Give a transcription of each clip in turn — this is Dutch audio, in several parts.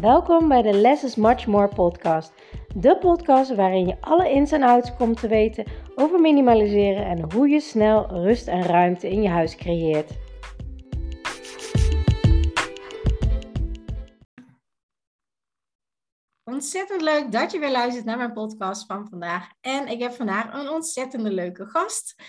Welkom bij de Less is Much More podcast. De podcast waarin je alle ins en outs komt te weten over minimaliseren en hoe je snel rust en ruimte in je huis creëert. Ontzettend leuk dat je weer luistert naar mijn podcast van vandaag. En ik heb vandaag een ontzettende leuke gast.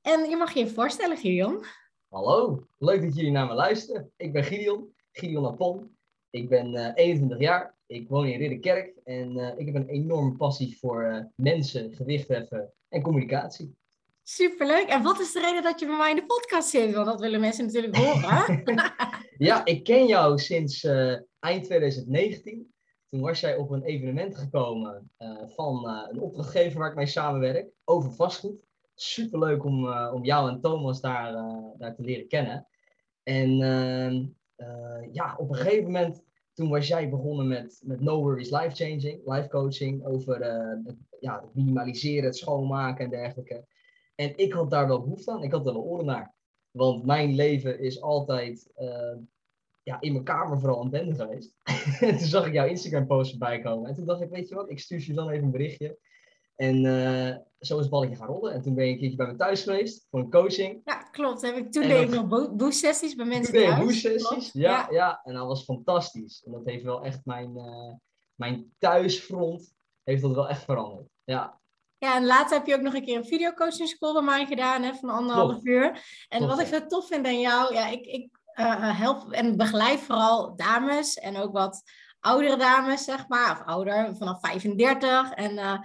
En je mag je je voorstellen, Gideon. Hallo, leuk dat jullie naar me luisteren. Ik ben Gideon, Gideon Apon. Ik ben uh, 21 jaar, ik woon in Ridderkerk en uh, ik heb een enorme passie voor uh, mensen, gewicht heffen en communicatie. Superleuk. En wat is de reden dat je bij mij in de podcast zit? Want dat willen mensen natuurlijk horen. ja, ik ken jou sinds eind 2019. Toen was jij op een evenement gekomen van een opdrachtgever waar ik mee samenwerk over vastgoed. Superleuk om, om jou en Thomas daar, daar te leren kennen. En ehm, ja, op een gegeven moment, toen was jij begonnen met, met No Worries Life Changing, life coaching, over uh, het, ja, het minimaliseren, het schoonmaken en dergelijke. En ik had daar wel behoefte aan, ik had er wel oren naar. Want mijn leven is altijd uh, ja, in mijn kamer vooral een bende geweest. en toen zag ik jouw Instagram post erbij komen. En toen dacht ik, weet je wat, ik stuur je dan even een berichtje. En uh, zo is het balletje gaan rollen. En toen ben je een keertje bij me thuis geweest voor een coaching. Ja, klopt. Heb ik, toen deed ik nog sessies bij mensen thuis. Toen boost sessies, ja, ja, ja. En dat was fantastisch. En dat heeft wel echt mijn, uh, mijn thuisfront heeft dat wel echt veranderd. Ja. Ja, en later heb je ook nog een keer een videocoaching school bij mij gedaan, hè, van anderhalf uur. En wat ik zo tof vind aan jou, ja, ik, ik uh, help en begeleid vooral dames en ook wat oudere dames, zeg maar, of ouder, vanaf 35. En uh,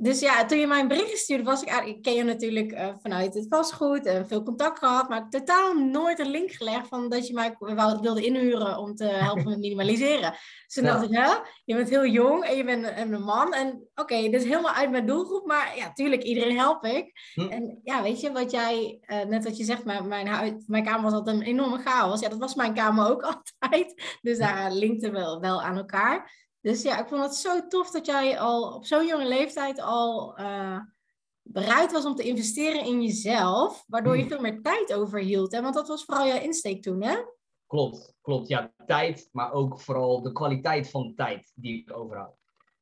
dus ja, toen je mij een bericht stuurde, was ik eigenlijk, ik ken je natuurlijk uh, vanuit het vastgoed en veel contact gehad, maar totaal nooit een link gelegd van dat je mij wilde inhuren om te helpen met minimaliseren. Dus toen ja. dacht ik, hè, je bent heel jong en je bent een, een man en oké, okay, dit is helemaal uit mijn doelgroep, maar ja, tuurlijk, iedereen help ik. Hm. En ja, weet je, wat jij, uh, net wat je zegt, mijn, mijn, mijn kamer was altijd een enorme chaos. Ja, dat was mijn kamer ook altijd. Dus daar linkten we wel, wel aan elkaar. Dus ja, ik vond het zo tof dat jij al op zo'n jonge leeftijd al uh, bereid was om te investeren in jezelf, waardoor je veel meer tijd overhield. Hè? Want dat was vooral jouw insteek toen, hè? Klopt, klopt. Ja, tijd, maar ook vooral de kwaliteit van de tijd die ik overhoud.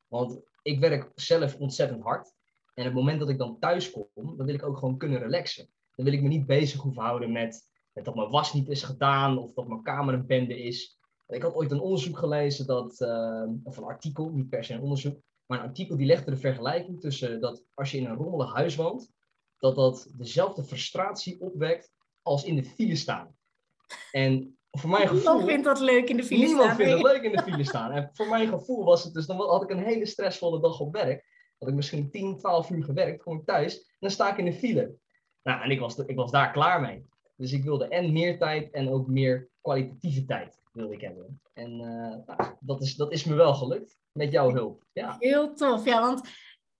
Want ik werk zelf ontzettend hard. En op het moment dat ik dan thuis kom, dan wil ik ook gewoon kunnen relaxen. Dan wil ik me niet bezig hoeven houden met, met dat mijn was niet is gedaan of dat mijn kamer een bende is. Ik had ooit een onderzoek gelezen, dat, uh, of een artikel, niet per se een onderzoek, maar een artikel die legde de vergelijking tussen dat als je in een rommelig huis woont, dat dat dezelfde frustratie opwekt als in de file staan. En voor mijn gevoel... Niemand vindt dat leuk in de file niemand staan. Niemand vindt het leuk in de file staan. En voor mijn gevoel was het dus, dan had ik een hele stressvolle dag op werk. Had ik misschien 10, 12 uur gewerkt, kom ik thuis, en dan sta ik in de file. Nou, en ik was, ik was daar klaar mee. Dus ik wilde en meer tijd en ook meer kwalitatieve tijd wilde ik hebben. En uh, nou, dat, is, dat is me wel gelukt met jouw hulp. Ja. Heel tof, ja, want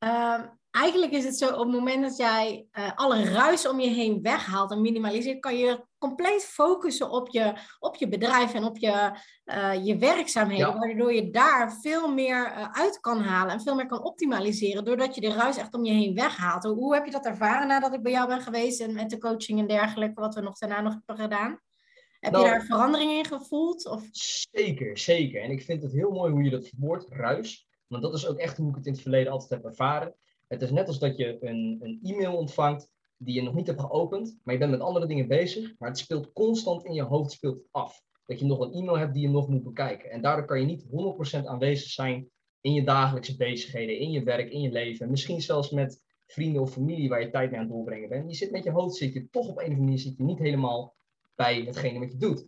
uh, eigenlijk is het zo, op het moment dat jij uh, alle ruis om je heen weghaalt en minimaliseert, kan je compleet focussen op je, op je bedrijf en op je, uh, je werkzaamheden, ja. waardoor je daar veel meer uh, uit kan halen en veel meer kan optimaliseren, doordat je de ruis echt om je heen weghaalt. Hoe, hoe heb je dat ervaren nadat ik bij jou ben geweest en met de coaching en dergelijke, wat we nog daarna nog hebben gedaan? Heb nou, je daar verandering in gevoeld? Of? Zeker, zeker. En ik vind het heel mooi hoe je dat verwoordt, ruis. Want dat is ook echt hoe ik het in het verleden altijd heb ervaren. Het is net als dat je een, een e-mail ontvangt die je nog niet hebt geopend, maar je bent met andere dingen bezig, maar het speelt constant in je hoofd speelt af. Dat je nog een e-mail hebt die je nog moet bekijken. En daardoor kan je niet 100% aanwezig zijn in je dagelijkse bezigheden, in je werk, in je leven. Misschien zelfs met vrienden of familie waar je tijd mee aan het doorbrengen bent. Je zit met je hoofd, zit je toch op een of andere manier zit je niet helemaal bij hetgene wat je doet.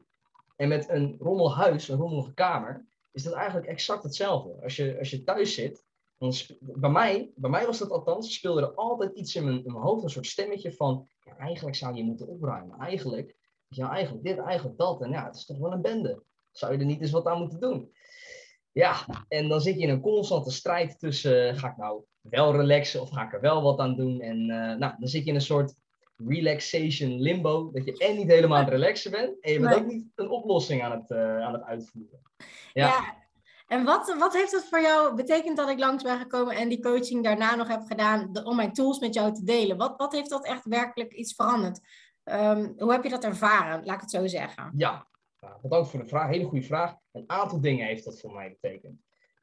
En met een rommel huis, een rommelige kamer, is dat eigenlijk exact hetzelfde. Als je, als je thuis zit, dan bij, mij, bij mij was dat althans, speelde er altijd iets in mijn, mijn hoofd, een soort stemmetje van, ja, eigenlijk zou je moeten opruimen. Eigenlijk, ja, eigenlijk dit, eigenlijk dat. En ja, het is toch wel een bende. Zou je er niet eens wat aan moeten doen? Ja, en dan zit je in een constante strijd tussen, ga ik nou wel relaxen of ga ik er wel wat aan doen? En uh, nou, dan zit je in een soort relaxation limbo. Dat je en niet helemaal aan het relaxen bent. En je bent nee. ook niet een oplossing aan het, uh, aan het uitvoeren. Ja. ja. En wat, wat heeft dat voor jou betekend dat ik langs ben gekomen en die coaching daarna nog heb gedaan om mijn tools met jou te delen? Wat, wat heeft dat echt werkelijk iets veranderd? Um, hoe heb je dat ervaren, laat ik het zo zeggen? Ja, bedankt voor de vraag, hele goede vraag. Een aantal dingen heeft dat voor mij betekend.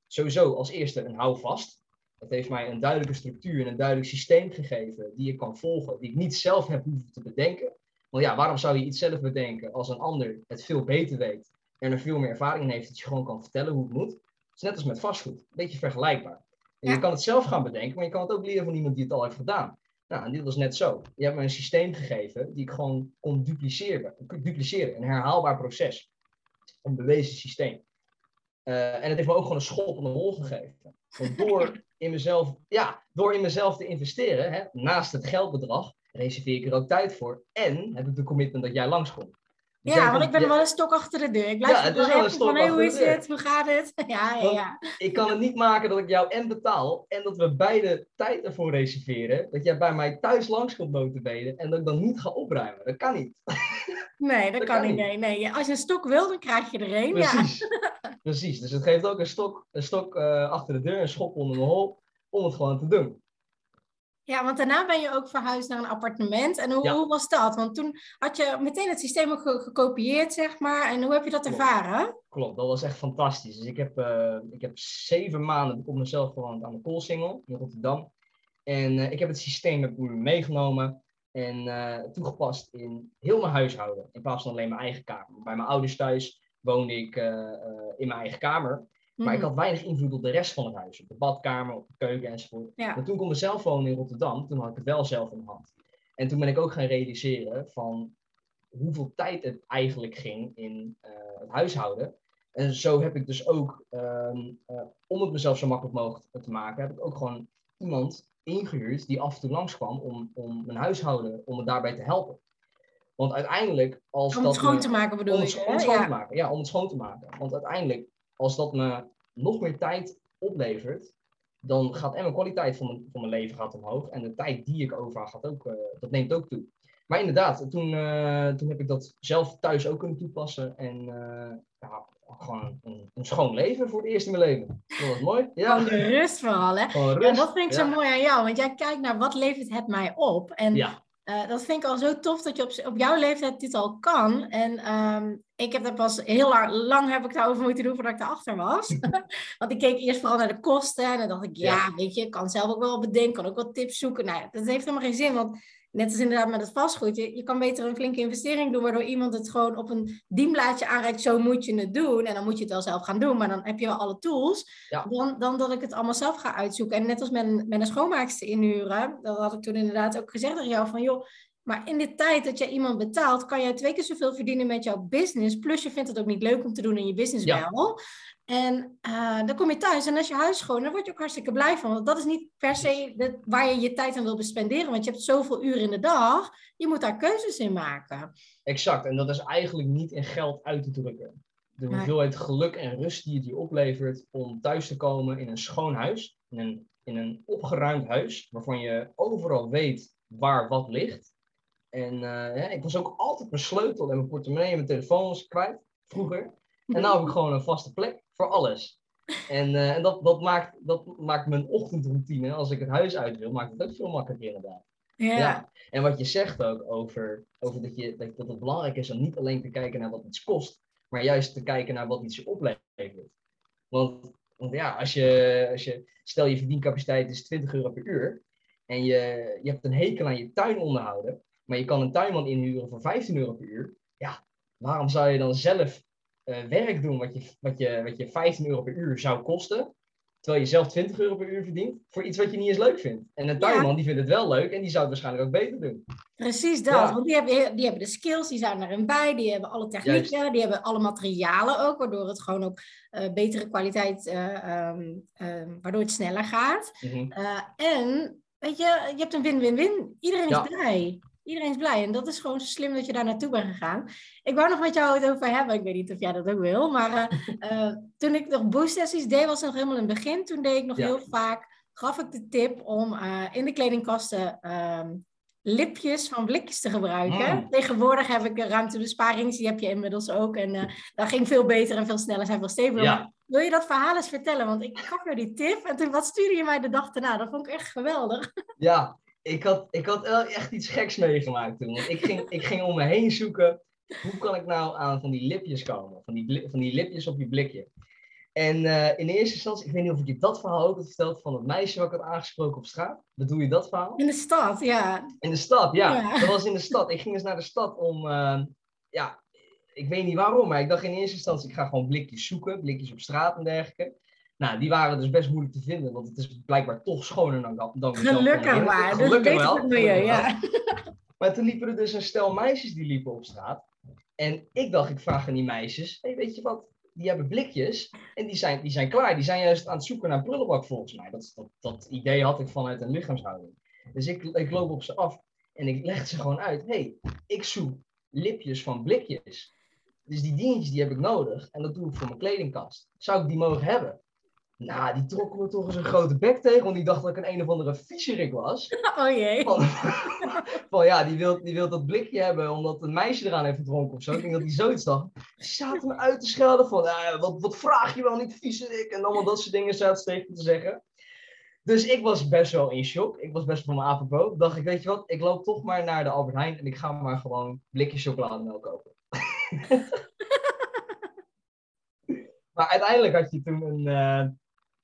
Sowieso als eerste een houvast. Het heeft mij een duidelijke structuur en een duidelijk systeem gegeven die ik kan volgen, die ik niet zelf heb hoeven te bedenken. Want ja, waarom zou je iets zelf bedenken als een ander het veel beter weet en er veel meer ervaring in heeft dat je gewoon kan vertellen hoe het moet? Het is net als met vastgoed, een beetje vergelijkbaar. En je kan het zelf gaan bedenken, maar je kan het ook leren van iemand die het al heeft gedaan. Nou, en dit was net zo. Je hebt me een systeem gegeven die ik gewoon kon dupliceren. dupliceren een herhaalbaar proces. Een bewezen systeem. Uh, en het heeft me ook gewoon een schop op de rol gegeven. Door in mezelf, ja, door in mezelf te investeren, hè, naast het geldbedrag, reserveer ik er ook tijd voor. En heb ik de commitment dat jij langskomt. Dus ja, want ik ben wel een stok achter de deur. Ik blijf ja, wel een stok van, hey, hoe is het? Hoe gaat het? Ja, ja, ja. Ik kan het niet maken dat ik jou en betaal en dat we beide tijd ervoor reserveren. Dat jij bij mij thuis langskomt notabene en dat ik dan niet ga opruimen. Dat kan niet. Nee, dat, kan, niet. Nee, nee. Als je een stok wil, dan krijg je er een. Precies. Ja. Precies. Dus het geeft ook een stok, een stok uh, achter de deur, een schop onder de hol, om het gewoon te doen. Ja, want daarna ben je ook verhuisd naar een appartement. En hoe, hoe was dat? Want toen had je meteen het systeem ook gekopieerd, zeg maar. En hoe heb je dat ervaren? Klopt, dat was echt fantastisch. Dus ik heb, uh, ik heb zeven maanden op mezelf gewoond aan de Koolsingel in Rotterdam. En uh, ik heb het systeem met me meegenomen en uh, toegepast in heel mijn huishouden. In plaats van alleen mijn eigen kamer. Bij mijn ouders thuis woonde ik in mijn eigen kamer. Maar ik mhm. had weinig invloed op de rest van het huis. Op de badkamer, op de keuken enzovoort. Maar toen kon ik zelf wonen in Rotterdam. Toen had ik het wel zelf in de hand. En toen ben ik ook gaan realiseren van hoeveel tijd het eigenlijk ging in uh, het huishouden. En zo heb ik dus ook, um, uh, om het mezelf zo makkelijk mogelijk te maken, heb ik ook gewoon iemand ingehuurd die af en toe langskwam om, om mijn huishouden, om me daarbij te helpen. Want uiteindelijk, als om dat. Om het schoon te maken bedoel je? Om het schoon te maken, ja, om het schoon te maken. Want uiteindelijk als dat me nog meer tijd oplevert, dan gaat en mijn kwaliteit van mijn, van mijn leven gaat omhoog. En de tijd die ik over gaat ook, uh, dat neemt ook toe. Maar inderdaad, toen, uh, toen heb ik dat zelf thuis ook kunnen toepassen. En uh, ja, gewoon een, een, schoon leven voor het eerst in mijn leven. Dat was mooi. Ja. Gewoon de rust vooral, hè? Rust, ja, dat vind ik zo mooi aan jou. Want jij kijkt naar wat levert het mij op. En ja. Uh, dat vind ik al zo tof dat je op, op jouw leeftijd dit al kan. En um, ik heb dat pas heel lang, lang heb ik daarover moeten doen voordat ik erachter was. Want ik keek eerst vooral naar de kosten en dan dacht ik, ja, ja, weet je, ik kan zelf ook wel bedenken, kan ook wat tips zoeken. Nou dat heeft helemaal geen zin, want net als inderdaad met het vastgoed, je, je kan beter een flinke investering doen, waardoor iemand het gewoon op een dienblaadje aanreikt, zo moet je het doen. En dan moet je het wel zelf gaan doen, maar dan heb je wel alle tools. Dan, dan dat ik het allemaal zelf ga uitzoeken. En net als met, met een schoonmaakster inhuren, dat had ik toen inderdaad ook gezegd tegen jou, van joh, maar in de tijd dat jij iemand betaalt, kan jij twee keer zoveel verdienen met jouw business. Plus je vindt het ook niet leuk om te doen in je business wel. En uh, dan kom je thuis en als je huis schoon, dan word je ook hartstikke blij van. Want dat is niet per se de, waar je je tijd aan wil spenderen. Want je hebt zoveel uren in de dag. Je moet daar keuzes in maken. Exact. En dat is eigenlijk niet in geld uit te drukken. De hoeveelheid geluk en rust die het je oplevert om thuis te komen in een schoon huis. In een, in een opgeruimd huis. Waarvan je overal weet waar wat ligt. En uh, ik was ook altijd mijn sleutel en mijn portemonnee en mijn telefoon was kwijt, vroeger. En nu heb ik gewoon een vaste plek voor alles. En, uh, en dat, dat, maakt, dat maakt mijn ochtendroutine, als ik het huis uit wil, maakt het ook veel makkelijker inderdaad. Ja. ja. En wat je zegt ook over, over dat, je, dat, dat het belangrijk is om niet alleen te kijken naar wat iets kost, maar juist te kijken naar wat iets je oplevert. Want, want ja, als je, als je, stel je verdiencapaciteit is 20 euro per uur en je, je hebt een hekel aan je tuin onderhouden, maar je kan een tuinman inhuren voor 15 euro per uur. Ja, waarom zou je dan zelf werk doen wat je, wat, je, wat je 15 euro per uur zou kosten, terwijl je zelf 20 euro per uur verdient, voor iets wat je niet eens leuk vindt? En een tuinman die vindt het wel leuk en die zou het waarschijnlijk ook beter doen. Precies dat, want die hebben, die hebben de skills, die zijn erin bij, die hebben alle technieken, die hebben alle materialen ook, waardoor het gewoon ook uh, betere kwaliteit, uh, um, waardoor het sneller gaat. Mm en weet je, je hebt een win-win-win. Iedereen is blij. Iedereen is blij. En dat is gewoon slim dat je daar naartoe bent gegaan. Ik wou nog met jou het over hebben. Ik weet niet of jij dat ook wil. Maar uh, toen ik nog boost sessies deed, was het nog helemaal in het begin. Toen deed ik nog heel vaak, gaf ik de tip om uh, in de kledingkasten uh, lipjes van blikjes te gebruiken. Mm. Tegenwoordig heb ik ruimtebesparings, die heb je inmiddels ook. En dat ging veel beter en veel sneller, zijn veel steviger. Ja. Wil je dat verhaal eens vertellen? Want ik gaf jou die tip en toen wat stuurde je mij de dag daarna? Dat vond ik echt geweldig. Ja, ik had, ik had echt iets geks meegemaakt toen. Want ik ging, ik ging om me heen zoeken hoe kan ik nou aan van die lipjes komen? Van die, van die lipjes op je blikje. En uh, in eerste instantie, ik weet niet of ik je dat verhaal ook had verteld van het meisje wat ik had aangesproken op straat. Bedoel je dat verhaal? In de stad, ja. In de stad, ja. Dat was in de stad. Ik ging eens naar de stad om, uh, ja, ik weet niet waarom, maar ik dacht in eerste instantie, ik ga gewoon blikjes zoeken, blikjes op straat en dergelijke. Nou, die waren dus best moeilijk te vinden, want het is blijkbaar toch schoner dan, dan Gelukkig maar, gelukkig dus wel. Milieu, ja. Maar toen liepen er dus een stel meisjes die liepen op straat. En ik dacht, ik vraag aan die meisjes, hey, weet je wat, die hebben blikjes en die zijn, die zijn klaar. Die zijn juist aan het zoeken naar een prullenbak volgens mij. Dat, dat, dat idee had ik vanuit een lichaamshouding. Dus ik, ik loop op ze af en ik leg ze gewoon uit. hey, ik zoek lipjes van blikjes. Dus die dingetjes die heb ik nodig en dat doe ik voor mijn kledingkast. Zou ik die mogen hebben? Nou, die trokken me toch eens een grote bek tegen, want die dacht dat ik een een of andere viezerik was. Oh jee. Van, ja, die wil, die wil dat blikje hebben omdat een meisje eraan heeft gedronken of zo. Ik denk dat hij zoiets dacht. Ze zaten me uit te schelden van, uh, wat, wat vraag je wel niet, viezerik? En allemaal dat soort dingen zaten tegen te zeggen. Dus ik was best wel in shock. Ik was best wel van mijn apropos. Dacht ik, weet je wat, ik loop toch maar naar de Albert Heijn en ik ga maar gewoon blikjes chocolademelk kopen. maar uiteindelijk had je toen een, uh,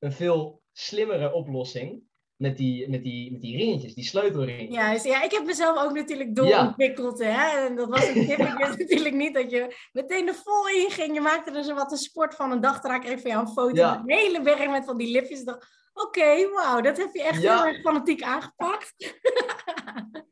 een veel slimmere oplossing. Met die, met, die, met die ringetjes, die sleutelringen. Dus ja, ik heb mezelf ook natuurlijk doorontwikkeld. Ja. Hè? En dat was een tip. natuurlijk niet dat je meteen er vol in ging. Je maakte er zo wat een sport van. Een dag daarna kreeg van jou een foto. Ja. Een hele berg met van die lipjes. Ik dacht, oké, okay, wauw, dat heb je echt heel erg fanatiek aangepakt.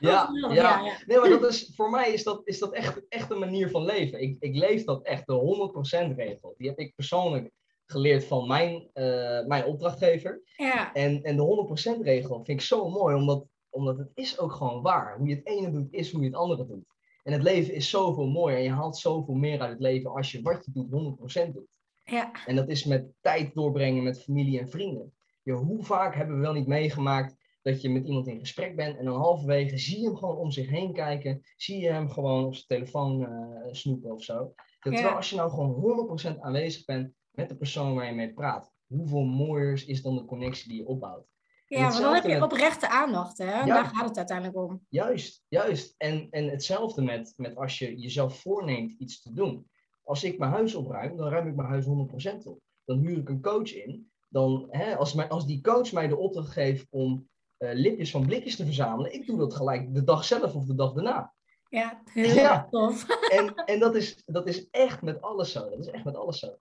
Ja, ja, ja, Nee, maar dat is, voor mij is dat, is dat echt, echt een manier van leven. Ik, ik leef dat echt, de 100% regel. Die heb ik persoonlijk geleerd van mijn, uh, mijn opdrachtgever. Ja. En, en de 100% regel vind ik zo mooi, omdat, omdat het is ook gewoon waar. Hoe je het ene doet, is hoe je het andere doet. En het leven is zoveel mooier en je haalt zoveel meer uit het leven als je wat je doet 100% doet. Ja. En dat is met tijd doorbrengen met familie en vrienden. Hoe vaak hebben we wel niet meegemaakt dat je met iemand in gesprek bent en dan halverwege zie je hem gewoon om zich heen kijken. Zie je hem gewoon op zijn telefoon uh, snoepen of zo. Terwijl als je nou gewoon 100% aanwezig bent met de persoon waar je mee praat, hoeveel mooier is dan de connectie die je opbouwt. Ja, want dan heb je oprechte aandacht, hè? Ja, daar gaat het uiteindelijk om. Juist, juist. En, en hetzelfde met, met als je jezelf voorneemt iets te doen. Als ik mijn huis opruim, dan ruim ik mijn huis 100% op. Dan huur ik een coach in. Dan, hè, als, mijn, als die coach mij de opdracht geeft om uh, lipjes van blikjes te verzamelen. Ik doe dat gelijk de dag zelf of de dag daarna. Ja, heel ja. tof. En, en dat, is, dat is echt met alles zo. Dat is echt met alles zo.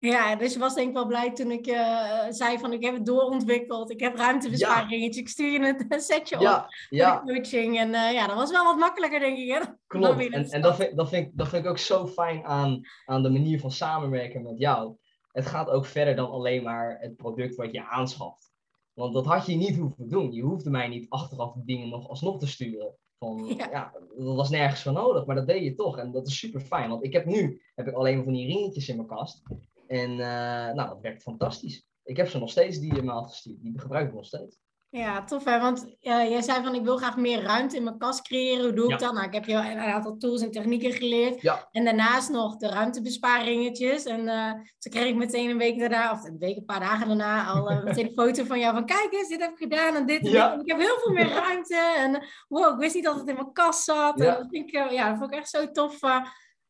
Ja, dus je was denk ik wel blij toen ik uh, zei van ik heb het doorontwikkeld. Ik heb ruimtebesparingen. Ja. Ik stuur je een setje op ja, de coaching. En uh, ja, dat was wel wat makkelijker denk ik. Hè? Klopt. En, en dat, vind, dat, vind ik, dat vind ik ook zo fijn aan, aan de manier van samenwerken met jou. Het gaat ook verder dan alleen maar het product wat je aanschaft. Want dat had je niet hoeven doen. Je hoefde mij niet achteraf dingen nog alsnog te sturen. Van, ja. dat was nergens van nodig, maar dat deed je toch. En dat is super fijn. Want ik heb nu heb ik alleen maar van die ringetjes in mijn kast. En uh, nou, dat werkt fantastisch. Ik heb ze nog steeds die me had gestuurd. Die gebruik ik nog steeds. Ja, tof hè. Want uh, jij zei van ik wil graag meer ruimte in mijn kast creëren. Hoe doe ik dat? Nou, ik heb je een aantal tools en technieken geleerd. Ja. En daarnaast nog de ruimtebesparingetjes. En uh, toen kreeg ik meteen een week daarna, of een week, een paar dagen daarna, al uh, meteen een foto van jou van kijk eens, dit heb ik gedaan en dit. Ja. En ik heb heel veel meer ruimte. En wow, ik wist niet dat het in mijn kast zat. Ja. En dat, vind ik, ja, dat vond ik echt zo tof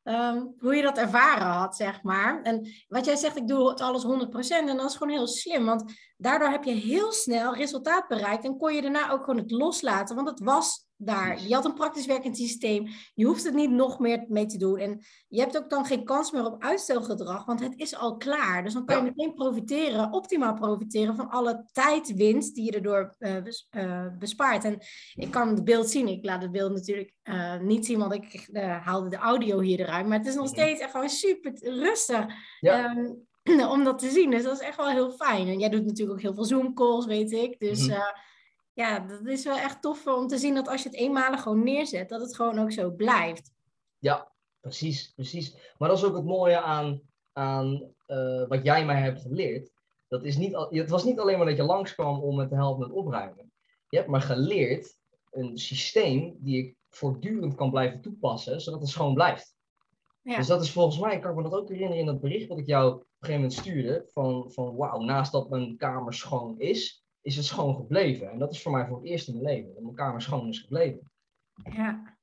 Ehm, hoe je dat ervaren had, zeg maar. En wat jij zegt, ik doe het alles 100%. En dat is gewoon heel slim. Want daardoor heb je heel snel resultaat bereikt. En kon je daarna ook gewoon het loslaten. Want het was daar. Je had een praktisch werkend systeem. Je hoeft het niet nog meer mee te doen. En je hebt ook dan geen kans meer op uitstelgedrag, want het is al klaar. Dus dan kan je meteen profiteren, optimaal profiteren van alle tijdwinst die je erdoor uh, bespaart. En ik kan het beeld zien. Ik laat het beeld natuurlijk uh, niet zien, want ik haalde de audio hier eruit. Maar het is nog mhm. steeds echt gewoon super rustig. Um, om dat te zien. Dus dat is echt wel heel fijn. En jij doet natuurlijk ook heel veel Zoom calls, weet ik. Dus mm ja, dat is wel echt tof om te zien dat als je het eenmalig gewoon neerzet, dat het gewoon ook zo blijft. Ja, precies, precies. Maar dat is ook het mooie aan, aan uh, wat jij mij hebt geleerd. Dat is niet, het was niet alleen maar dat je langskwam om het te helpen met opruimen. Je hebt me geleerd een systeem die ik voortdurend kan blijven toepassen, zodat het schoon blijft. Ja. Dus dat is volgens mij, kan ik me dat ook herinneren in dat bericht wat ik jou op een gegeven moment stuurde. Van, van wauw, naast dat mijn kamer schoon is, is het schoon gebleven. En dat is voor mij voor het eerst in mijn leven, dat mijn kamer schoon is gebleven. Ja.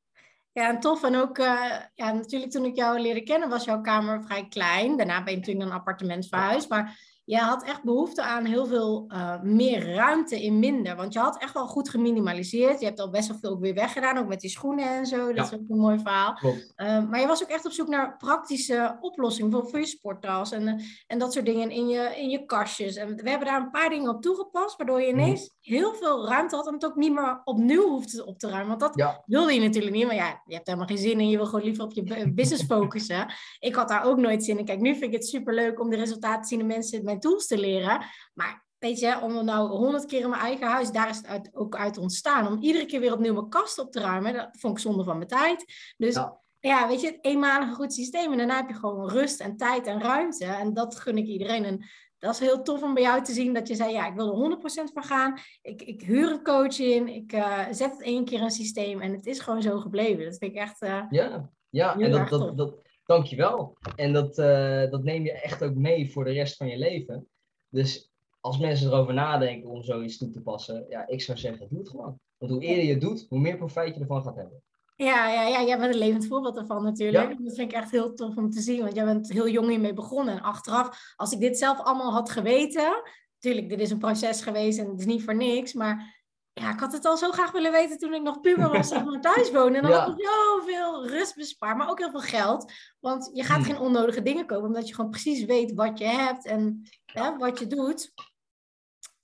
Ja, en tof. En ook, uh, ja, natuurlijk toen ik jou leerde kennen was jouw kamer vrij klein. Daarna ben je natuurlijk een appartement verhuisd. Maar je had echt behoefte aan heel veel uh, meer ruimte in minder. Want je had echt wel goed geminimaliseerd. Je hebt al best wel veel ook weer weggedaan, ook met die schoenen en zo. Dat is ook een mooi verhaal. Uh, maar je was ook echt op zoek naar praktische oplossingen voor, voor je sporttas en, uh, en dat soort dingen in je, in je kastjes. En we hebben daar een paar dingen op toegepast, waardoor je ineens mm. heel veel ruimte had en het ook niet meer opnieuw hoefde op te ruimen. Want dat ja. wilde je natuurlijk niet. Maar ja, je hebt helemaal geen zin in. Je wil gewoon liever op je business focussen. ik had daar ook nooit zin in. Kijk, nu vind ik het super leuk om de resultaten te zien de mensen mijn tools te leren. Maar weet je, om nou honderd keer in mijn eigen huis, daar is het uit, ook uit ontstaan. Om iedere keer weer opnieuw mijn kast op te ruimen, dat vond ik zonde van mijn tijd. Dus ja, weet je, het eenmalige goed systeem. En daarna heb je gewoon rust en tijd en ruimte. En dat gun ik iedereen. En dat is heel tof om bij jou te zien dat je zei, ja, ik wil er 100% van gaan. Ik, ik huur een coach in, ik uh, zet het één keer een systeem en het is gewoon zo gebleven. Dat vind ik echt uh, Ja, ja en dat, dat, dat, dankjewel. En dat, uh, dat neem je echt ook mee voor de rest van je leven. Dus als mensen erover nadenken om zoiets toe te passen, ja, ik zou zeggen, doe het gewoon. Want hoe eerder je het doet, hoe meer profijt je ervan gaat hebben. Ja, ja, ja, jij bent een levend voorbeeld ervan natuurlijk. Dat vind ik echt heel tof om te zien, want jij bent heel jong hiermee begonnen. En achteraf, als ik dit zelf allemaal had geweten, natuurlijk, dit is een proces geweest en het is niet voor niks, maar ja, ik had het al zo graag willen weten toen ik nog puber was en nog thuis woonde. En dan had ik zoveel rust bespaard, maar ook heel veel geld. Want je gaat hmm. geen onnodige dingen kopen, omdat je gewoon precies weet wat je hebt en hè, wat je doet.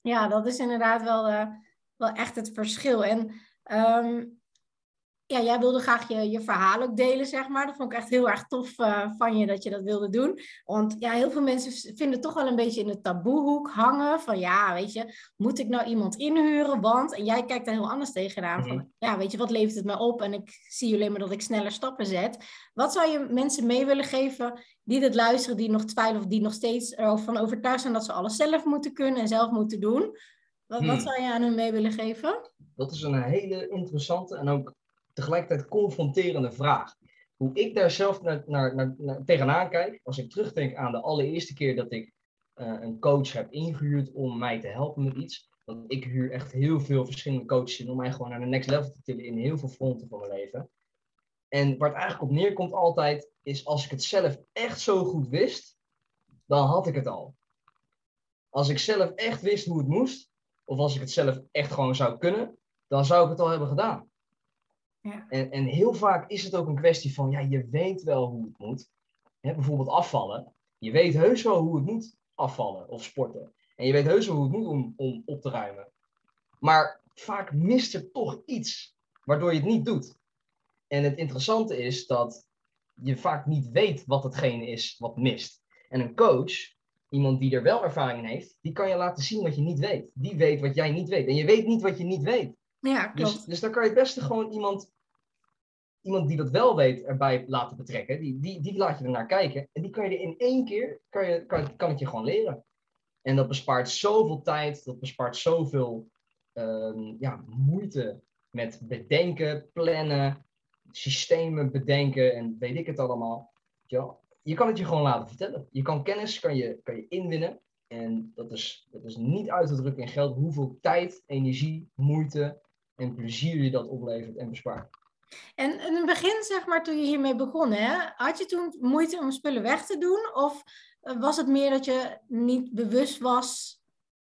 Ja, dat is inderdaad wel, uh, wel echt het verschil. En um, ja, jij wilde graag je, je verhaal ook delen, zeg maar. Dat vond ik echt heel erg tof uh, van je dat je dat wilde doen. Want ja, heel veel mensen vinden toch wel een beetje in de taboehoek hangen. Van ja, weet je, moet ik nou iemand inhuren? Want, en jij kijkt daar heel anders tegenaan. Van mhm. ja, weet je, wat levert het me op? En ik zie alleen maar dat ik sneller stappen zet. Wat zou je mensen mee willen geven die dit luisteren, die nog twijfelen of die nog steeds ervan overtuigd zijn dat ze alles zelf moeten kunnen en zelf moeten doen? Wat, wat hmm. zou je aan hen mee willen geven? Dat is een hele interessante en ook tegelijkertijd confronterende vraag. Hoe ik daar zelf naar, naar, naar, tegenaan kijk, als ik terugdenk aan de allereerste keer dat ik uh, een coach heb ingehuurd om mij te helpen met iets. Want ik huur echt heel veel verschillende coaches in om mij gewoon naar de next level te tillen in heel veel fronten van mijn leven. En waar het eigenlijk op neerkomt altijd, is als ik het zelf echt zo goed wist, dan had ik het al. Als ik zelf echt wist hoe het moest, of als ik het zelf echt gewoon zou kunnen, dan zou ik het al hebben gedaan. En, en heel vaak is het ook een kwestie van, ja, je weet wel hoe het moet. bijvoorbeeld afvallen. Je weet heus wel hoe het moet afvallen of sporten. En je weet heus wel hoe het moet om, om op te ruimen. Maar vaak mist er toch iets waardoor je het niet doet. En het interessante is dat je vaak niet weet wat hetgene is wat mist. En een coach, iemand die er wel ervaring in heeft, die kan je laten zien wat je niet weet. Die weet wat jij niet weet. En je weet niet wat je niet weet. Ja, dus, klopt. Dus, dus dan kan je het beste gewoon iemand, iemand die dat wel weet erbij laten betrekken. Die, die, die laat je er naar kijken. En die kan je er in één keer, kan, je, kan, kan het je gewoon leren. En dat bespaart zoveel tijd, dat bespaart zoveel um, ja, moeite met bedenken, plannen, systemen bedenken en weet ik het allemaal. Ja, je kan het je gewoon laten vertellen. Je kan kennis kan je, kan je inwinnen. En dat is, dat is niet uit te drukken in geld hoeveel tijd, energie, moeite en plezier je dat oplevert en bespaart. En in het begin, zeg maar, toen je hiermee begon, hè, had je toen moeite om spullen weg te doen? Of eh, was het meer dat je niet bewust was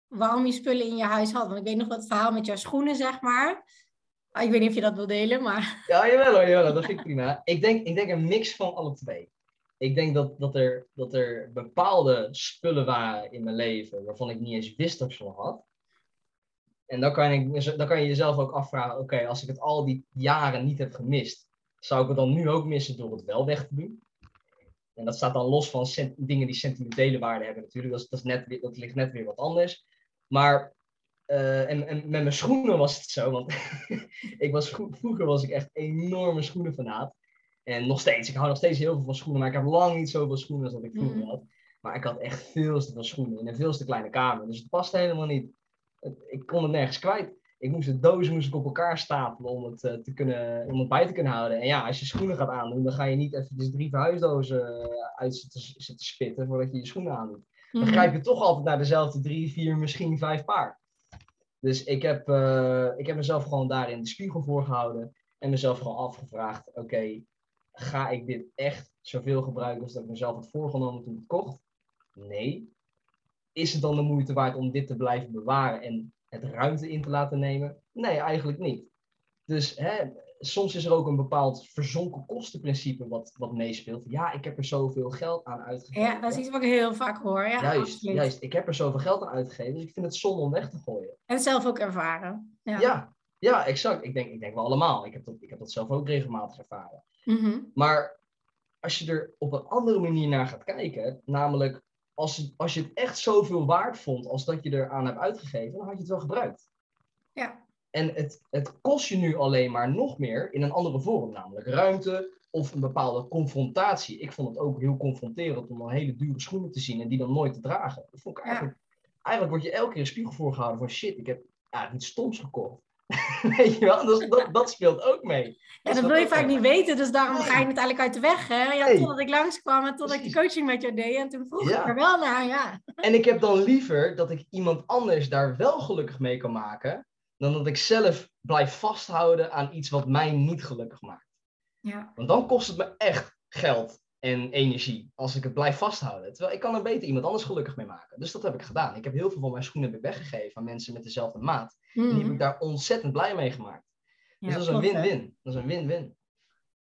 waarom je spullen in je huis had? Want ik weet nog wat verhaal met jouw schoenen, zeg maar. Ah, ik weet niet of je dat wil delen, maar... Ja, jawel hoor, jawel, dat vind ik prima. Ik denk, ik denk een mix van alle twee. Ik denk dat, dat, er, dat er bepaalde spullen waren in mijn leven waarvan ik niet eens wist dat ik ze had. En dan kan, ik, dan kan je jezelf ook afvragen, oké, als ik het al die jaren niet heb gemist, zou ik het dan nu ook missen door het wel weg te doen? En dat staat dan los van dingen die sentimentele waarde hebben natuurlijk. Dat, is, dat, is net, dat ligt net weer wat anders. Maar uh, en, en, met mijn schoenen was het zo, want ik was, vroeger was ik echt enorme schoenenfanaat. En nog steeds, ik hou nog steeds heel veel van schoenen, maar ik heb lang niet zoveel schoenen als dat ik vroeger mm. had. Maar ik had echt veel te veel schoenen in een veel te kleine kamer. Dus het paste helemaal niet. Ik kon het nergens kwijt. Ik moest de dozen moest ik op elkaar stapelen om het, uh, te kunnen, om het bij te kunnen houden. En ja, als je schoenen gaat aandoen, dan ga je niet even drie verhuisdozen uh, uit zitten, zitten spitten voordat je je schoenen aandoet. Dan mm. grijp je toch altijd naar dezelfde drie, vier, misschien vijf paar. Dus ik heb, uh, ik heb mezelf gewoon daarin de spiegel voorgehouden. En mezelf gewoon afgevraagd, oké, ga ik dit echt zoveel gebruiken als dat ik mezelf had voorgenomen toen ik het kocht? Nee. Is het dan de moeite waard om dit te blijven bewaren en het ruimte in te laten nemen? Nee, eigenlijk niet. Dus hè, soms is er ook een bepaald verzonken kostenprincipe wat, wat meespeelt. Ja, ik heb er zoveel geld aan uitgegeven. Ja, dat is iets wat ik heel vaak hoor. Ja, juist, juist, ik heb er zoveel geld aan uitgegeven, dus ik vind het zonde om weg te gooien. En zelf ook ervaren. Ja, ja, ja exact. Ik denk, ik denk wel allemaal. Ik heb dat, ik heb dat zelf ook regelmatig ervaren. Mhm. Maar als je er op een andere manier naar gaat kijken, namelijk als, als je het echt zoveel waard vond als dat je eraan hebt uitgegeven, dan had je het wel gebruikt. Ja. En het, het kost je nu alleen maar nog meer in een andere vorm, namelijk ruimte of een bepaalde confrontatie. Ik vond het ook heel confronterend om al hele dure schoenen te zien en die dan nooit te dragen. Dat vond ik eigenlijk, eigenlijk word je elke keer een spiegel voorgehouden van shit, ik heb eigenlijk iets stoms gekocht. Weet je wel, dus dat, dat speelt ook mee. Ja, dat wil je vaak niet weten, dus daarom ga je uiteindelijk uit de weg. Hè? Ja, nee. Totdat ik langskwam en totdat ik de coaching met jou deed. En toen vroeg ik er wel naar, ja. En ik heb dan liever dat ik iemand anders daar wel gelukkig mee kan maken, dan dat ik zelf blijf vasthouden aan iets wat mij niet gelukkig maakt. Ja. Want dan kost het me echt geld en energie als ik het blijf vasthouden. Terwijl ik kan er beter iemand anders gelukkig mee maken. Dus dat heb ik gedaan. Ik heb heel veel van mijn schoenen ik weggegeven aan mensen met dezelfde maat. En die heb Mhm. ik daar ontzettend blij mee gemaakt. Dus Ja, dat is een klopt, hè. win-win. Dat is een win-win.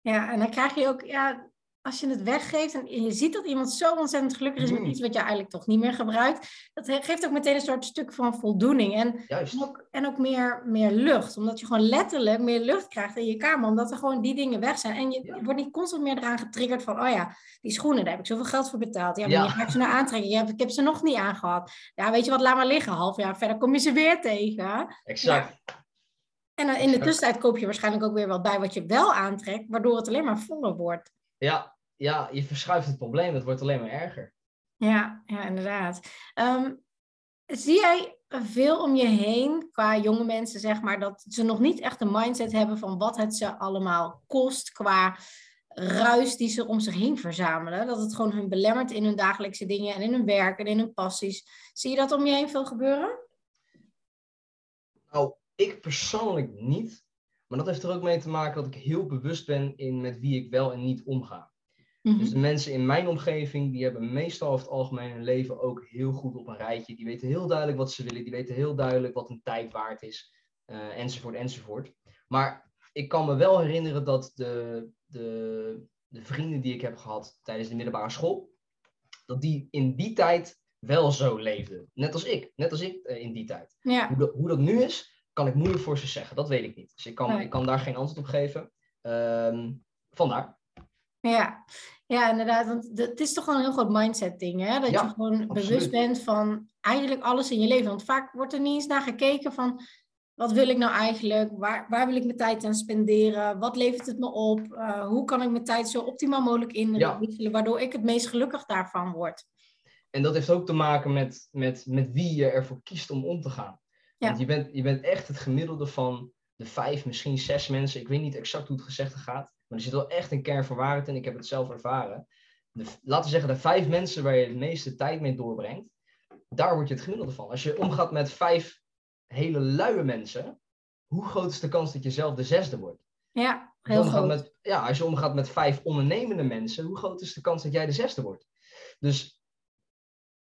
Ja, en dan krijg je ook, ja, als je het weggeeft en je ziet dat iemand zo ontzettend gelukkig is met Mm. iets wat je eigenlijk toch niet meer gebruikt, dat geeft ook meteen een soort stuk van voldoening. En. En ook, en ook meer, meer lucht, omdat je gewoon letterlijk meer lucht krijgt in je kamer, omdat er gewoon die dingen weg zijn. En je, Ja. je wordt niet constant meer eraan getriggerd van, oh ja, die schoenen, daar heb ik zoveel geld voor betaald. Ja, maar Ja. je gaat ze nou aantrekken. Ja, ik heb ze nog niet aangehad. Ja, weet je wat, laat maar liggen. Half jaar verder kom je ze weer tegen. Exact. En in de tussentijd koop je waarschijnlijk ook weer wat bij wat je wel aantrekt, waardoor het alleen maar voller wordt. Ja, ja, je verschuift het probleem. Het wordt alleen maar erger. Ja, ja inderdaad. Ehm, zie jij veel om je heen, qua jonge mensen, zeg maar, dat ze nog niet echt een mindset hebben van wat het ze allemaal kost qua ruis die ze om zich heen verzamelen? Dat het gewoon hun belemmert in hun dagelijkse dingen en in hun werk en in hun passies. Zie je dat om je heen veel gebeuren? Nou, ik persoonlijk niet. Maar dat heeft er ook mee te maken dat ik heel bewust ben in met wie ik wel en niet omga. Mhm. Dus de mensen in mijn omgeving, die hebben meestal over het algemeen hun leven ook heel goed op een rijtje. Die weten heel duidelijk wat ze willen. Die weten heel duidelijk wat een tijd waard is. eh, enzovoort, enzovoort. Maar ik kan me wel herinneren dat de, de, de vrienden die ik heb gehad tijdens de middelbare school, dat die in die tijd wel zo leefden. Net als ik. Net als ik eh, in die tijd. Ja, Hoe dat, hoe dat nu is, kan ik moeilijk voor ze zeggen. Dat weet ik niet. Dus ik kan, Nee. ik kan daar geen antwoord op geven. Ehm, vandaar. ja. Ja, inderdaad. Want het is toch gewoon een heel groot mindset ding, hè? Dat Ja, je gewoon bewust bent van eigenlijk alles in je leven. Want vaak wordt er niet eens naar gekeken van wat wil ik nou eigenlijk? Waar, waar wil ik mijn tijd aan spenderen? Wat levert het me op? Eh, hoe kan ik mijn tijd zo optimaal mogelijk inrichten, waardoor ik het meest gelukkig daarvan word? En dat heeft ook te maken met, met, met wie je ervoor kiest om om te gaan. Ja. Want je bent, je bent echt het gemiddelde van de vijf, misschien zes mensen. Ik weet niet exact hoe het gezegd gaat. Maar er zit wel echt een kern van waarheid in. Ik heb het zelf ervaren. De, laten we zeggen, de vijf mensen waar je de meeste tijd mee doorbrengt. Daar word je het gemiddelde van. Als je omgaat met vijf hele luie mensen. Hoe groot is de kans dat je zelf de zesde wordt? Ja, heel omgaat groot. Met, ja, als je omgaat met vijf ondernemende mensen, hoe groot is de kans dat jij de zesde wordt? Dus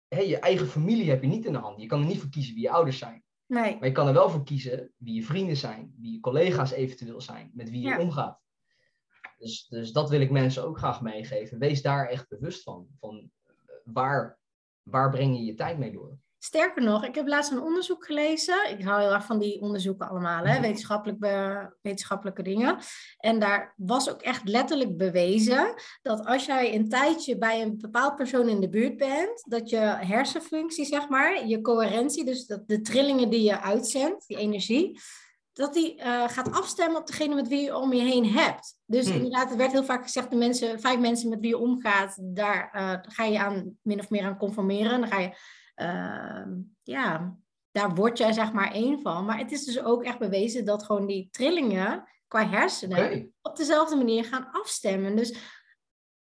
je eigen familie heb je niet in de hand. Je kan er niet voor kiezen wie je ouders zijn. Nee, Maar je kan er wel voor kiezen wie je vrienden zijn, wie je collega's eventueel zijn, met wie je Ja. omgaat. Dus, dus dat wil ik mensen ook graag meegeven. Wees daar echt bewust van. van eh, waar, waar breng je je tijd mee door? Sterker nog, ik heb laatst een onderzoek gelezen. Ik hou heel erg van die onderzoeken allemaal, hè? Mhm. Wetenschappelijk be- wetenschappelijke dingen. En daar was ook echt letterlijk bewezen dat als jij een tijdje bij een bepaald persoon in de buurt bent, dat je hersenfunctie, zeg maar, je coherentie, dus dat de trillingen die je uitzendt, die energie, dat die eh, gaat afstemmen op degene met wie je om je heen hebt. Dus Hmm. inderdaad, er werd heel vaak gezegd, de mensen, vijf mensen met wie je omgaat, daar eh, ga je aan min of meer aan conformeren. Dan ga je Ehm, ja, daar word jij zeg maar één van. Maar het is dus ook echt bewezen dat gewoon die trillingen qua hersenen op dezelfde manier gaan afstemmen. Dus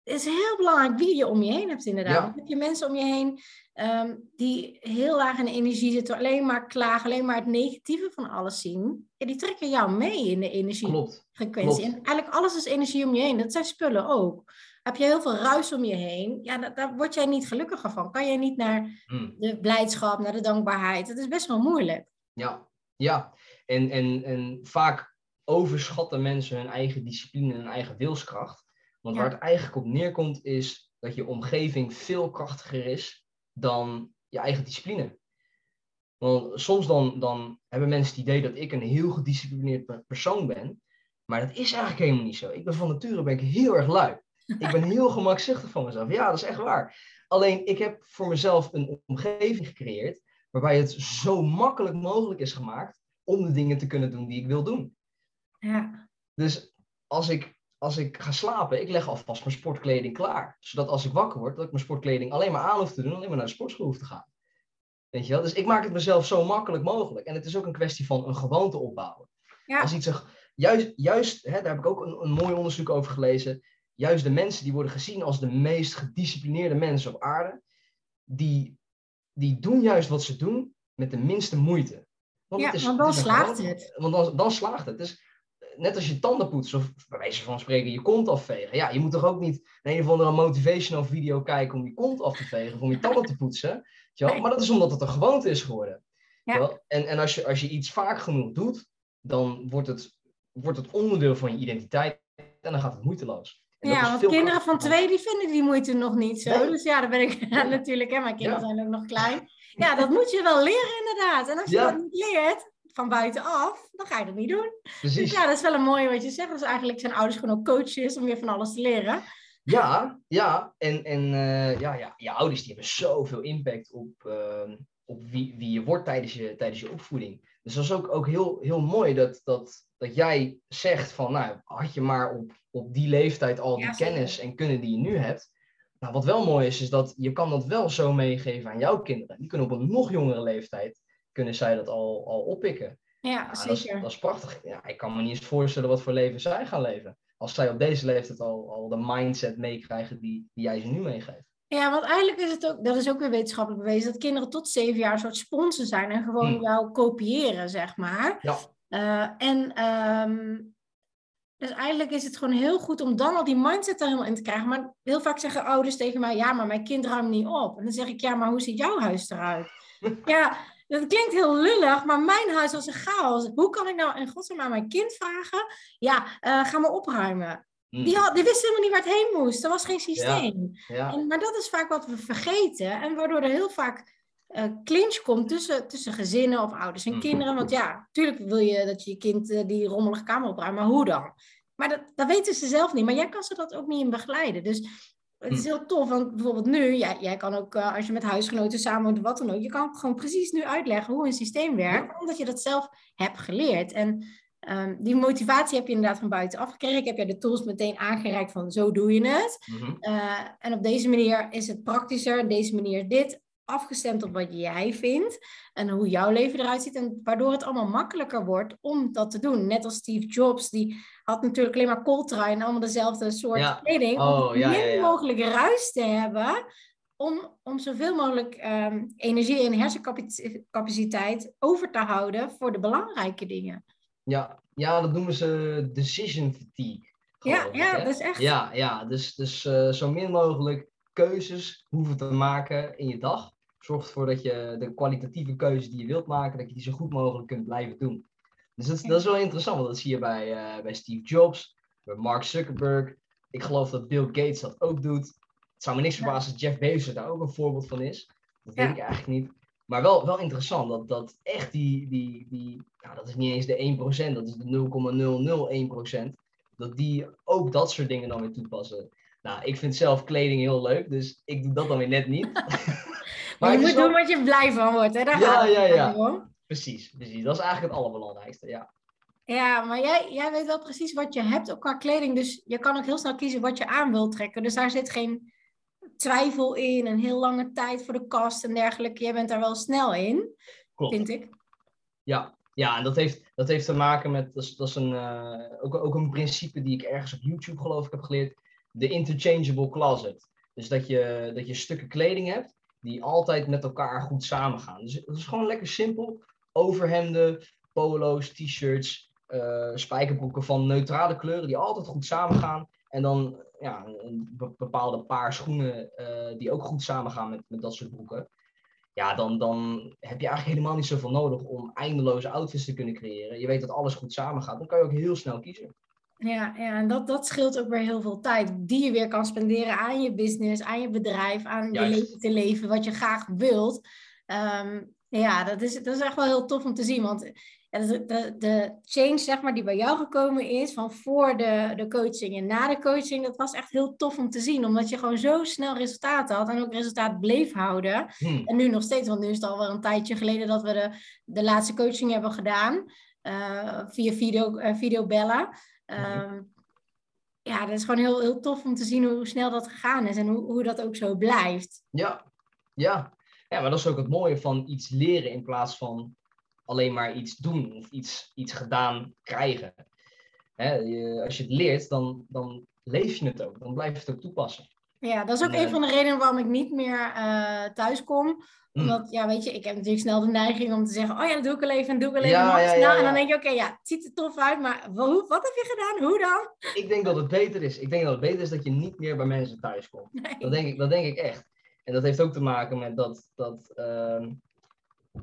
het is heel belangrijk wie je om je heen hebt, inderdaad. Heb je mensen om je heen ehm, die heel laag in de energie zitten, alleen maar klagen, alleen maar het negatieve van alles zien? Ja, die trekken jou mee in de energiefrequentie. En eigenlijk alles is energie om je heen. Dat zijn spullen ook. Heb je heel veel ruis om je heen, ja, daar, daar word jij niet gelukkiger van. Kan je niet naar hmm. de blijdschap, naar de dankbaarheid. Dat is best wel moeilijk. Ja, ja. En, en, en vaak overschatten mensen hun eigen discipline en hun eigen wilskracht. Want waar het eigenlijk op neerkomt is dat je omgeving veel krachtiger is dan je eigen discipline. Want soms dan, dan hebben mensen het idee dat ik een heel gedisciplineerd persoon ben. Maar dat is eigenlijk helemaal niet zo. Ik ben van nature ben ik heel erg lui. Ik ben heel gemakzuchtig van mezelf. Ja, dat is echt waar. Alleen ik heb voor mezelf een omgeving gecreëerd waarbij het zo makkelijk mogelijk is gemaakt om de dingen te kunnen doen die ik wil doen. Ja. Dus als ik als ik ga slapen, ik leg alvast mijn sportkleding klaar. Zodat als ik wakker word, dat ik mijn sportkleding alleen maar aan hoef te doen, alleen maar naar de sportschool hoef te gaan. Weet je wel? Dus ik maak het mezelf zo makkelijk mogelijk. En het is ook een kwestie van een gewoonte opbouwen. Ja. Als iets juist, juist hè, daar heb ik ook een, een mooi onderzoek over gelezen. Juist de mensen die worden gezien als de meest gedisciplineerde mensen op aarde, die, die doen juist wat ze doen met de minste moeite. Want ja, is, want dan slaagt het. Want dan, dan slaagt het. Dus net als je tanden poetsen, of bij wijze van spreken je kont afvegen. Ja, je moet toch ook niet een of andere motivational video kijken om je kont af te vegen, of om je tanden te poetsen. Maar dat is omdat het een gewoonte is geworden. Ja. En, en als, je, als je iets vaak genoeg doet, dan wordt het, wordt het onderdeel van je identiteit en dan gaat het moeiteloos. Ja, want kinderen van twee die vinden die moeite nog niet zo. Dus ja, daar ben ik natuurlijk, hè, mijn kinderen zijn ook nog klein. Ja, dat moet je wel leren inderdaad. En als je dat niet leert, van buitenaf, dan ga je dat niet doen. Precies. Dus ja, dat is wel een mooie wat je zegt. Dus eigenlijk zijn ouders gewoon ook coaches om weer van alles te leren. Ja, ja. En, en uh, ja, ja, je ouders die hebben zoveel impact op, uh, op wie, wie je wordt tijdens je, tijdens je opvoeding. Dus dat is ook, ook heel, heel mooi dat, dat, dat jij zegt van, nou, had je maar op, op die leeftijd al die kennis en kunnen die je nu hebt. Nou, wat wel mooi is, is dat je kan dat wel zo meegeven aan jouw kinderen. Die kunnen op een nog jongere leeftijd kunnen zij dat al, al oppikken. Ja, zeker. Dat is, dat is, prachtig. Ja, ik kan me niet eens voorstellen wat voor leven zij gaan leven. Als zij op deze leeftijd al, al de mindset meekrijgen die, die jij ze nu meegeeft. Ja, want eigenlijk is het ook, dat is ook weer wetenschappelijk bewezen, dat kinderen tot zeven jaar een soort sponsen zijn en gewoon hmm. jou kopiëren, zeg maar. Ja. Uh, en um, dus eigenlijk is het gewoon heel goed om dan al die mindset er helemaal in te krijgen. Maar heel vaak zeggen ouders tegen mij, ja, maar mijn kind ruimt niet op. En dan zeg ik, ja, maar hoe ziet jouw huis eruit? ja, dat klinkt heel lullig, maar mijn huis was een chaos. Hoe kan ik nou in godsnaam aan mijn kind vragen? Ja, uh, ga maar opruimen. Hmm. Die, had, die wist helemaal niet waar het heen moest. Er was geen systeem. Ja, En, maar dat is vaak wat we vergeten. En waardoor er heel vaak uh, clinch komt tussen, tussen gezinnen of ouders en hmm. kinderen. Want ja, natuurlijk wil je dat je kind uh, die rommelige kamer opruimt. Maar hoe dan? Maar dat, dat weten ze zelf niet. Maar jij kan ze dat ook niet in begeleiden. Dus het is hm. heel tof, want bijvoorbeeld nu, jij, jij kan ook, uh, als je met huisgenoten samen woont, wat dan ook, je kan gewoon precies nu uitleggen hoe een systeem werkt, omdat je dat zelf hebt geleerd. En um, die motivatie heb je inderdaad van buitenaf gekregen. Ik heb je de tools meteen aangereikt van zo doe je het. Mm en op deze manier is het praktischer, op deze manier dit afgestemd op wat jij vindt en hoe jouw leven eruit ziet. En waardoor het allemaal makkelijker wordt om dat te doen. Net als Steve Jobs, die had natuurlijk alleen maar Coltrane en allemaal dezelfde soort kleding. Oh, om ja, min mogelijk ruis te hebben. Om, om zoveel mogelijk um, energie en hersencapaciteit over te houden voor de belangrijke dingen. Ja, ja dat noemen ze decision fatigue. Ja, ja dat is echt. Ja, ja dus, dus uh, zo min mogelijk keuzes hoeven te maken in je dag zorgt ervoor dat je de kwalitatieve keuzes die je wilt maken, dat je die zo goed mogelijk kunt blijven doen. Dus dat, dat is wel interessant, want dat zie je bij, uh, bij Steve Jobs, bij Mark Zuckerberg. Ik geloof dat Bill Gates dat ook doet. Het zou me niks verbazen dat Jeff Bezos daar ook een voorbeeld van is. Dat weet ik eigenlijk niet. Maar wel, wel interessant dat, dat echt die, die, die nou, dat is niet eens de 1%, dat is de 0,001%, dat die ook dat soort dingen dan weer toepassen. Nou, ik vind zelf kleding heel leuk, dus ik doe dat dan weer net niet. Maar je moet doen wat je blij van wordt, hè? Daar ja, gaat ja, ja. Precies, precies. Dat is eigenlijk het allerbelangrijkste, ja. Ja, maar jij, jij weet wel precies wat je hebt qua kleding. Dus je kan ook heel snel kiezen wat je aan wilt trekken. Dus daar zit geen twijfel in. Een heel lange tijd voor de kast en dergelijke. Jij bent daar wel snel in, Klopt. vind ik. Ja, ja en dat heeft, dat heeft te maken met... Dat is, dat is een, uh, ook, ook een principe die ik ergens op YouTube geloof ik heb geleerd. de interchangeable closet. Dus dat je, dat je stukken kleding hebt die altijd met elkaar goed samengaan. Dus het is gewoon lekker simpel. Overhemden, polo's, t-shirts, uh, spijkerbroeken van neutrale kleuren die altijd goed samengaan. En dan ja, een bepaalde paar schoenen uh, die ook goed samengaan met, met dat soort broeken. Ja, dan, dan heb je eigenlijk helemaal niet zoveel nodig om eindeloze outfits te kunnen creëren. Je weet dat alles goed samengaat. Dan kan je ook heel snel kiezen. Ja, ja en dat, dat scheelt ook weer heel veel tijd. Die je weer kan spenderen aan je business, aan je bedrijf, aan je leven te leven, wat je graag wilt. Um, ja, dat is, dat is echt wel heel tof om te zien. Want de, de, de change zeg maar, die bij jou gekomen is, van voor de, de coaching en na de coaching, dat was echt heel tof om te zien. Omdat je gewoon zo snel resultaten had en ook resultaat bleef houden. Hmm. En nu nog steeds, want nu is het alweer een tijdje geleden dat we de, de laatste coaching hebben gedaan. Uh, via video, uh, videobellen. Um, ja, dat is gewoon heel, heel tof om te zien hoe snel dat gegaan is en hoe, hoe dat ook zo blijft. Ja, ja. Ja, maar dat is ook het mooie van iets leren in plaats van alleen maar iets doen of iets, iets gedaan krijgen. Hè, als je het leert, dan, dan leef je het ook. Dan blijf je het ook toepassen. Ja, dat is ook een van de redenen waarom ik niet meer uh, thuis kom. Mm. Omdat, ja, weet je, ik heb natuurlijk snel de neiging om te zeggen... oh ja, dat doe ik wel even en doe ik wel even ja, ja, ja, En dan denk je, oké, ja, het ziet er tof uit, maar wat, wat heb je gedaan? Hoe dan? Ik denk dat het beter is. Ik denk dat het beter is dat je niet meer bij mensen thuis komt. Dat, denk ik, dat denk ik echt. En dat heeft ook te maken met dat, dat uh,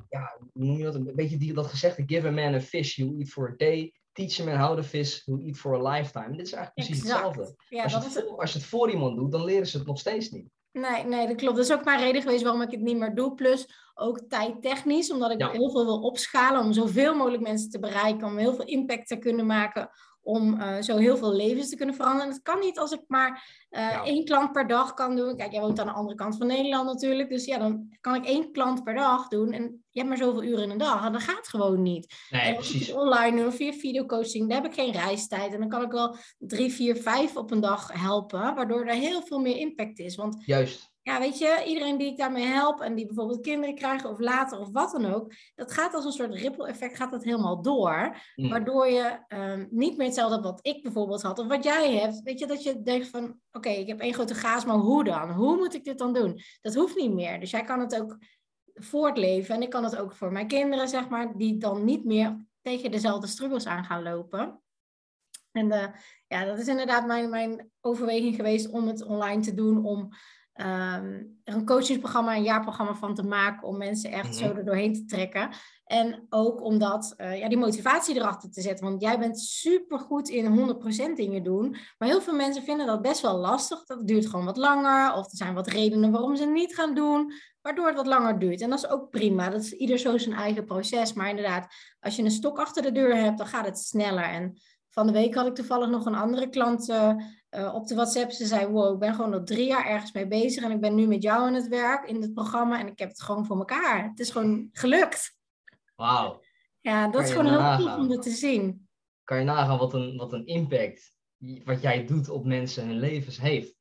ja, hoe noem je dat? Een beetje die, dat gezegde, give a man a fish, you eat for a day. Teach him how to fish, you eat for a lifetime. Dit is eigenlijk precies hetzelfde. Ja, als, je het, voor, als je het voor iemand doet, dan leren ze het nog steeds niet. Nee, nee, dat klopt. Dat is ook mijn reden geweest waarom ik het niet meer doe. Plus ook tijdtechnisch, omdat ik heel veel wil opschalen om zoveel mogelijk mensen te bereiken, om heel veel impact te kunnen maken om uh, zo heel veel levens te kunnen veranderen. Het kan niet als ik maar uh, één klant per dag kan doen. Kijk, jij woont aan de andere kant van Nederland natuurlijk. Dus ja, dan kan ik één klant per dag doen. En je hebt maar zoveel uren in een dag. En dat gaat gewoon niet. Nee, en precies. Online doen of via videocoaching, daar heb ik geen reistijd. En dan kan ik wel drie, vier, vijf op een dag helpen. Waardoor er heel veel meer impact is. Want Juist ja, weet je, iedereen die ik daarmee help en die bijvoorbeeld kinderen krijgen of later of wat dan ook, dat gaat als een soort ripple effect, gaat dat helemaal door. Mm. Waardoor je um, niet meer hetzelfde wat ik bijvoorbeeld had of wat jij hebt. Weet je, dat je denkt van, oké, ik heb één grote gaas, maar hoe dan? Hoe moet ik dit dan doen? Dat hoeft niet meer. Dus jij kan het ook voortleven en ik kan het ook voor mijn kinderen, zeg maar, die dan niet meer tegen dezelfde struggles aan gaan lopen. En uh, ja, dat is inderdaad mijn, mijn overweging geweest om het online te doen, om um, er een coachingsprogramma, een jaarprogramma van te maken om mensen echt zo mhm. er doorheen te trekken. En ook om dat, uh, ja, die motivatie erachter te zetten. Want jij bent super goed in 100% dingen doen. Maar heel veel mensen vinden dat best wel lastig. Dat duurt gewoon wat langer. Of er zijn wat redenen waarom ze het niet gaan doen. Waardoor het wat langer duurt. En dat is ook prima. Dat is ieder zo zijn eigen proces. Maar inderdaad, als je een stok achter de deur hebt, dan gaat het sneller. En van de week had ik toevallig nog een andere klant uh, uh, op de WhatsApp. Ze zei, wow, ik ben gewoon al drie jaar ergens mee bezig en ik ben nu met jou aan het werk in het programma en ik heb het gewoon voor elkaar. Het is gewoon gelukt. Wauw. Ja, dat is gewoon heel tof om het te zien. Kan je nagaan wat een, wat een impact wat jij doet op mensen hun levens heeft.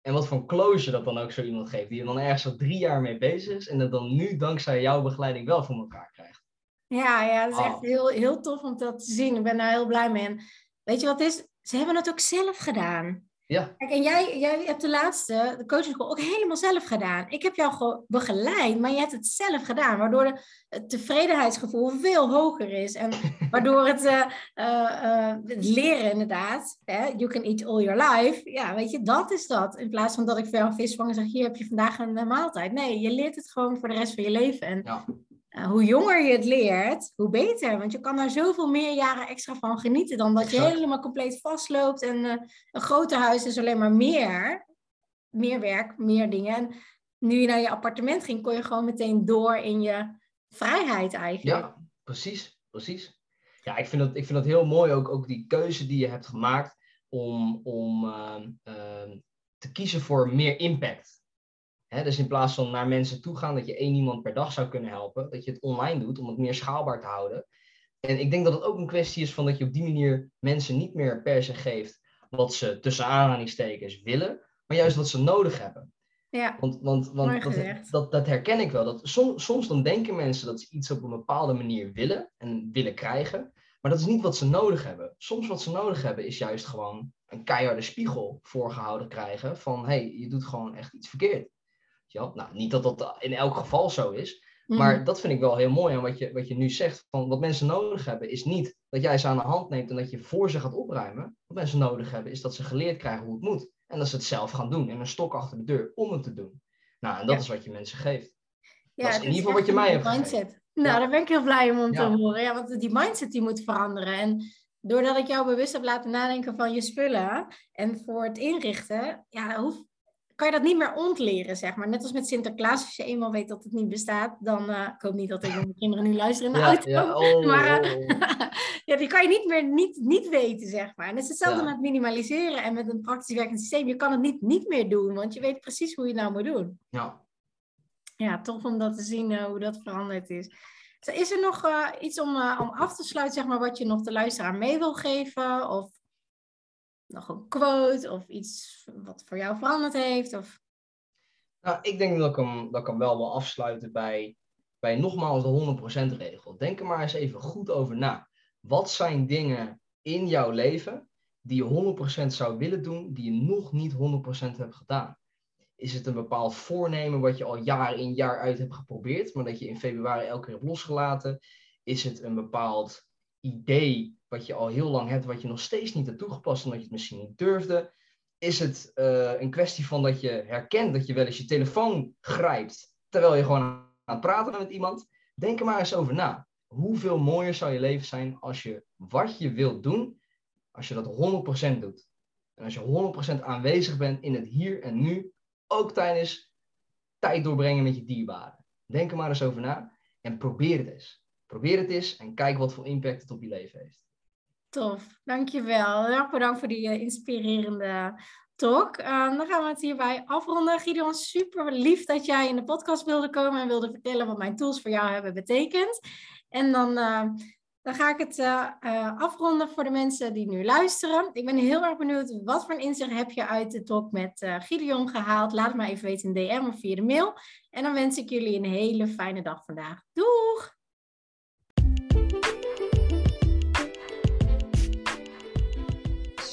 En wat voor closure dat dan ook zo iemand geeft, die er dan ergens al drie jaar mee bezig is en dat dan nu dankzij jouw begeleiding wel voor elkaar krijgt. Ja, ja, dat is echt heel, heel tof om dat te zien. Ik ben daar heel blij mee. En weet je wat is? Ze hebben het ook zelf gedaan. Ja. Kijk, en jij, jij hebt de laatste, de coaching school, ook helemaal zelf gedaan. Ik heb jou begeleid, maar je hebt het zelf gedaan. Waardoor de, het tevredenheidsgevoel veel hoger is. En waardoor het, uh, uh, het leren inderdaad, hè, you can eat all your life. Ja, weet je, dat is dat. In plaats van dat ik voor jou vis vang en zeg, hier heb je vandaag een maaltijd. Nee, je leert het gewoon voor de rest van je leven. En ja. Eh, hoe jonger je het leert, hoe beter. Want je kan daar zoveel meer jaren extra van genieten dan dat je helemaal compleet vastloopt. En uh, een groter huis is alleen maar meer. Meer werk, meer dingen. En nu je naar je appartement ging, kon je gewoon meteen door in je vrijheid eigenlijk. Ja, precies, precies. Ja, ik vind dat, ik vind dat heel mooi ook, ook die keuze die je hebt gemaakt om, om uh, te kiezen voor meer impact dus in plaats van naar mensen toe gaan, dat je één iemand per dag zou kunnen helpen, dat je het online doet om het meer schaalbaar te houden. En ik denk dat het ook een kwestie is van dat je op die manier mensen niet meer per se geeft wat ze tussen aanhalingstekens willen, maar juist wat ze nodig hebben. Ja, want, want, want dat, dat, dat, herken ik wel. Dat soms, soms dan denken mensen dat ze iets op een bepaalde manier willen en willen krijgen, maar dat is niet wat ze nodig hebben. Soms wat ze nodig hebben is juist gewoon een keiharde spiegel voorgehouden krijgen van hé, hey, je doet gewoon echt iets verkeerd. Ja, nou, niet dat dat in elk geval zo is, maar mhm. dat vind ik wel heel mooi aan wat je, wat je nu zegt. Van wat mensen nodig hebben is niet dat jij ze aan de hand neemt en dat je voor ze gaat opruimen. Wat mensen nodig hebben is dat ze geleerd krijgen hoe het moet. En dat ze het zelf gaan doen en een stok achter de deur om het te doen. Nou, en dat is wat je mensen geeft. Ja, dat is in ieder geval wat je mij hebt mindset. Nou, daar ben ik heel blij om, om te horen. Ja, want die mindset die moet veranderen. En doordat ik jou bewust heb laten nadenken van je spullen en voor het inrichten, ja, hoe, kan je dat niet meer ontleren, zeg maar. Net als met Sinterklaas, als je eenmaal weet dat het niet bestaat, dan, uh, ik hoop niet dat ik mijn kinderen nu luisteren in de auto, ja, oh, maar uh, ja, die kan je niet meer niet, niet weten, zeg maar. En het is hetzelfde met minimaliseren en met een praktisch werkend systeem. Je kan het niet, niet meer doen, want je weet precies hoe je het nou moet doen. Ja. Ja, tof om dat te zien, uh, hoe dat veranderd is. Is er nog iets om, om af te sluiten, zeg maar, wat je nog de luisteraar mee wil geven? Of nog een quote of iets wat voor jou veranderd heeft? Of... Nou, ik denk dat ik hem, dat ik wel wil afsluiten bij, bij nogmaals de 100% regel. Denk er maar eens even goed over na. Wat zijn dingen in jouw leven die je 100% zou willen doen, die je nog niet 100% hebt gedaan? Is het een bepaald voornemen wat je al jaar in jaar uit hebt geprobeerd, maar dat je in februari elke keer hebt losgelaten? Is het een bepaald idee wat je al heel lang hebt, wat je nog steeds niet hebt toegepast omdat je het misschien niet durfde? Is het uh, een kwestie van dat je herkent dat je wel eens je telefoon grijpt terwijl je gewoon aan het praten bent met iemand? Denk er maar eens over na. Hoeveel mooier zou je leven zijn als je wat je wilt doen, als je dat 100% doet? En als je 100% aanwezig bent in het hier en nu, ook tijdens tijd doorbrengen met je dierbaren. Denk er maar eens over na en probeer het eens. Probeer het eens en kijk wat voor impact het op je leven heeft. Tof, dankjewel. Heel bedankt voor die uh, inspirerende talk. Uh, dan gaan we het hierbij afronden. Gideon, super lief dat jij in de podcast wilde komen en wilde vertellen wat mijn tools voor jou hebben betekend. En dan, uh, dan ga ik het afronden voor de mensen die nu luisteren. Ik ben heel erg benieuwd, wat voor inzicht heb je uit de talk met Gideon gehaald? Laat het maar even weten in DM of via de mail. En dan wens ik jullie een hele fijne dag vandaag. Doeg!